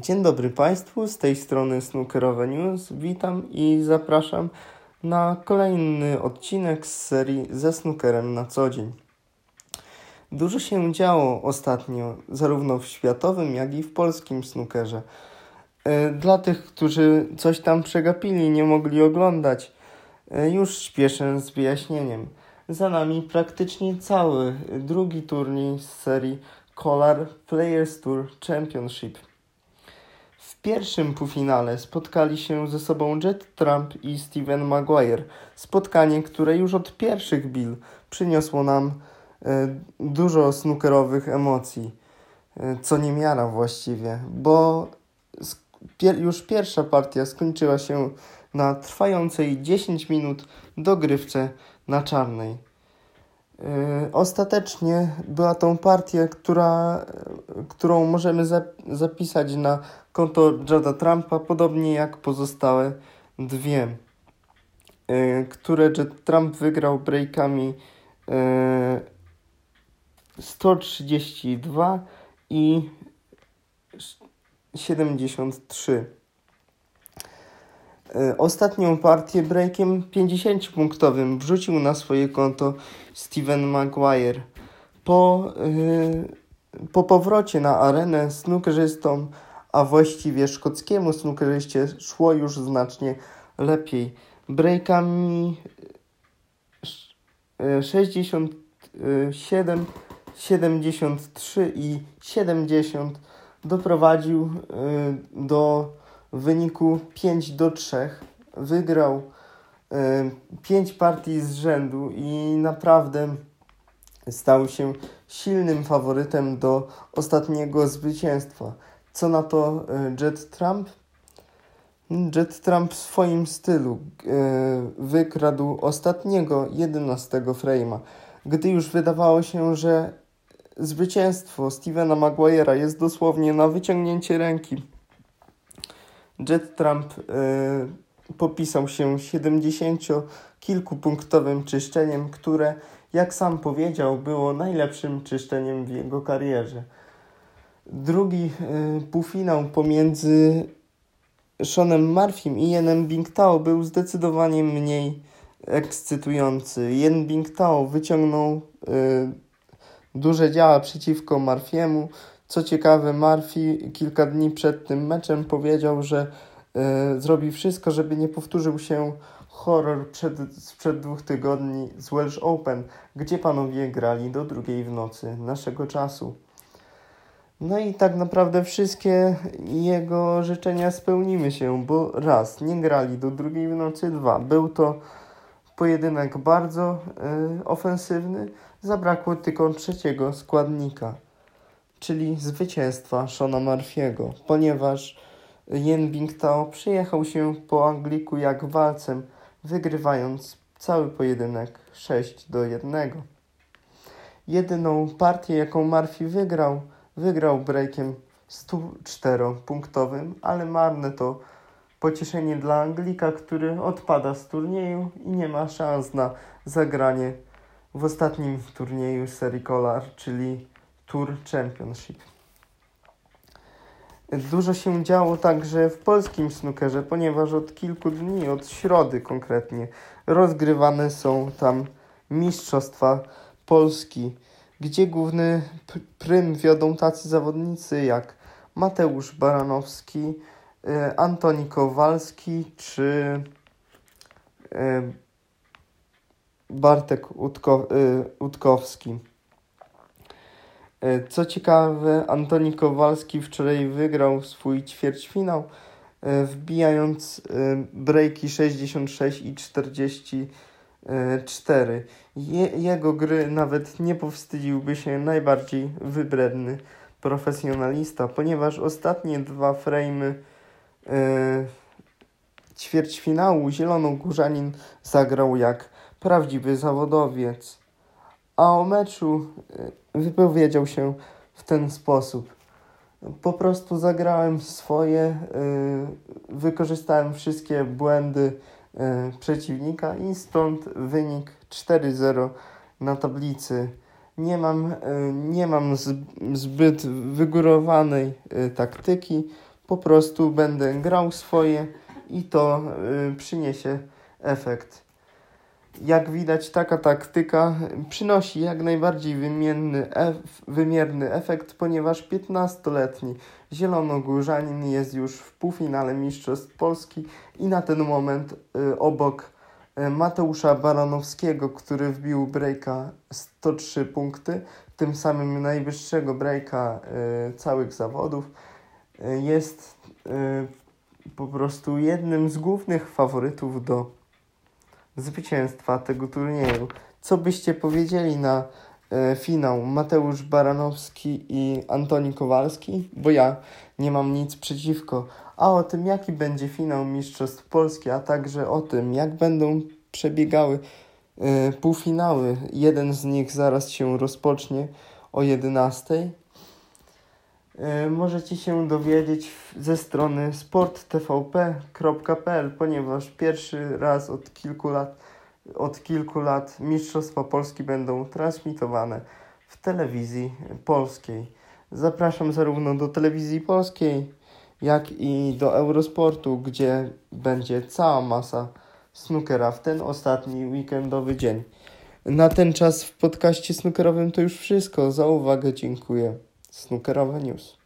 Dzień dobry Państwu, z tej strony Snookerowe News. Witam i zapraszam na kolejny odcinek z serii ze snookerem na co dzień. Dużo się działo ostatnio, zarówno w światowym, jak i w polskim snookerze. E, dla tych, którzy coś tam przegapili nie mogli oglądać, e, już śpieszę z wyjaśnieniem. Za nami praktycznie cały drugi turniej z serii Collar Players Tour Championship. W pierwszym półfinale spotkali się ze sobą Jet Trump i Steven Maguire. Spotkanie, które już od pierwszych bil przyniosło nam e, dużo snookerowych emocji. E, co nie miara właściwie, bo pier już pierwsza partia skończyła się na trwającej 10 minut dogrywce na czarnej. Yy, ostatecznie była tą partię, która, którą możemy zapisać na konto Jada Trumpa, podobnie jak pozostałe dwie, yy, które Jed Trump wygrał breakami yy, 132 i 73. E, ostatnią partię breakiem 50-punktowym wrzucił na swoje konto Steven Maguire. Po, yy, po powrocie na arenę snookerzystom, a właściwie szkockiemu snookerzyście szło już znacznie lepiej. Breakami 67, 73 i 70 doprowadził yy, do wyniku 5 do 3. Wygrał y, 5 partii z rzędu i naprawdę stał się silnym faworytem do ostatniego zwycięstwa. Co na to y, Jet Trump? Jet Trump w swoim stylu y, wykradł ostatniego 11 frame'a. Gdy już wydawało się, że zwycięstwo Stevena Maguire'a jest dosłownie na wyciągnięcie ręki, Jet Trump y, popisał się 70 kilkupunktowym czyszczeniem, które, jak sam powiedział, było najlepszym czyszczeniem w jego karierze. Drugi y, półfinał pomiędzy Seanem Murphym i Jenem Bingtao był zdecydowanie mniej ekscytujący. Jen Bingtao wyciągnął y, duże działa przeciwko Murphy'emu, co ciekawe, Murphy kilka dni przed tym meczem powiedział, że y, zrobi wszystko, żeby nie powtórzył się horror przed, sprzed dwóch tygodni z Welsh Open, gdzie panowie grali do drugiej w nocy naszego czasu. No i tak naprawdę wszystkie jego życzenia spełnimy się, bo raz, nie grali do drugiej w nocy, dwa, był to pojedynek bardzo y, ofensywny, zabrakło tylko trzeciego składnika czyli zwycięstwa Shona Murphy'ego, ponieważ Yen Bingtao przyjechał się po Angliku jak walcem, wygrywając cały pojedynek 6 do 1. Jedyną partię, jaką Murphy wygrał, wygrał breakiem 104-punktowym, ale marne to pocieszenie dla Anglika, który odpada z turnieju i nie ma szans na zagranie w ostatnim turnieju serii Collar, czyli Tour Championship. Dużo się działo także w polskim snookerze, ponieważ od kilku dni, od środy konkretnie, rozgrywane są tam Mistrzostwa Polski, gdzie główny prym wiodą tacy zawodnicy jak Mateusz Baranowski, y, Antoni Kowalski czy y, Bartek y, Utkowski. E, co ciekawe, Antoni Kowalski wczoraj wygrał swój ćwierćfinał, e, wbijając e, breaki 66 i 44. Je, jego gry nawet nie powstydziłby się najbardziej wybredny profesjonalista, ponieważ ostatnie dwa frame'y ćwierćfinału Zielonogórzanin zagrał jak prawdziwy zawodowiec. A o meczu wypowiedział się w ten sposób. Po prostu zagrałem swoje, y, wykorzystałem wszystkie błędy y, przeciwnika i stąd wynik 4-0 na tablicy. Nie mam, nie mam zbyt wygórowanej taktyki, po prostu będę grał swoje i to przyniesie efekt. Jak widać, taka taktyka przynosi jak najbardziej wymienny ef wymierny efekt, ponieważ 15-letni Zielonogórzanin jest już w półfinale Mistrzostw Polski i na ten moment y, obok y, Mateusza Baranowskiego, który wbił breaka 103 punkty, tym samym najwyższego breaka y, całych zawodów, y, jest y, po prostu jednym z głównych faworytów do zwycięstwa tego turnieju. Co byście powiedzieli na e, finał Mateusz Baranowski i Antoni Kowalski? Bo ja nie mam nic przeciwko. A o tym, jaki będzie finał Mistrzostw Polski, a także o tym, jak będą przebiegały e, półfinały. Jeden z nich zaraz się rozpocznie o 11. E, możecie się dowiedzieć ze strony sporttvp.pl, ponieważ pierwszy raz od kilku lat, od kilku lat Mistrzostwa Polski będą transmitowane w telewizji polskiej. Zapraszam zarówno do telewizji polskiej, jak i do Eurosportu, gdzie będzie cała masa snookera w ten ostatni weekendowy dzień. Na ten czas w podcaście snookerowym to już wszystko. Za uwagę dziękuję. Snookerowe News.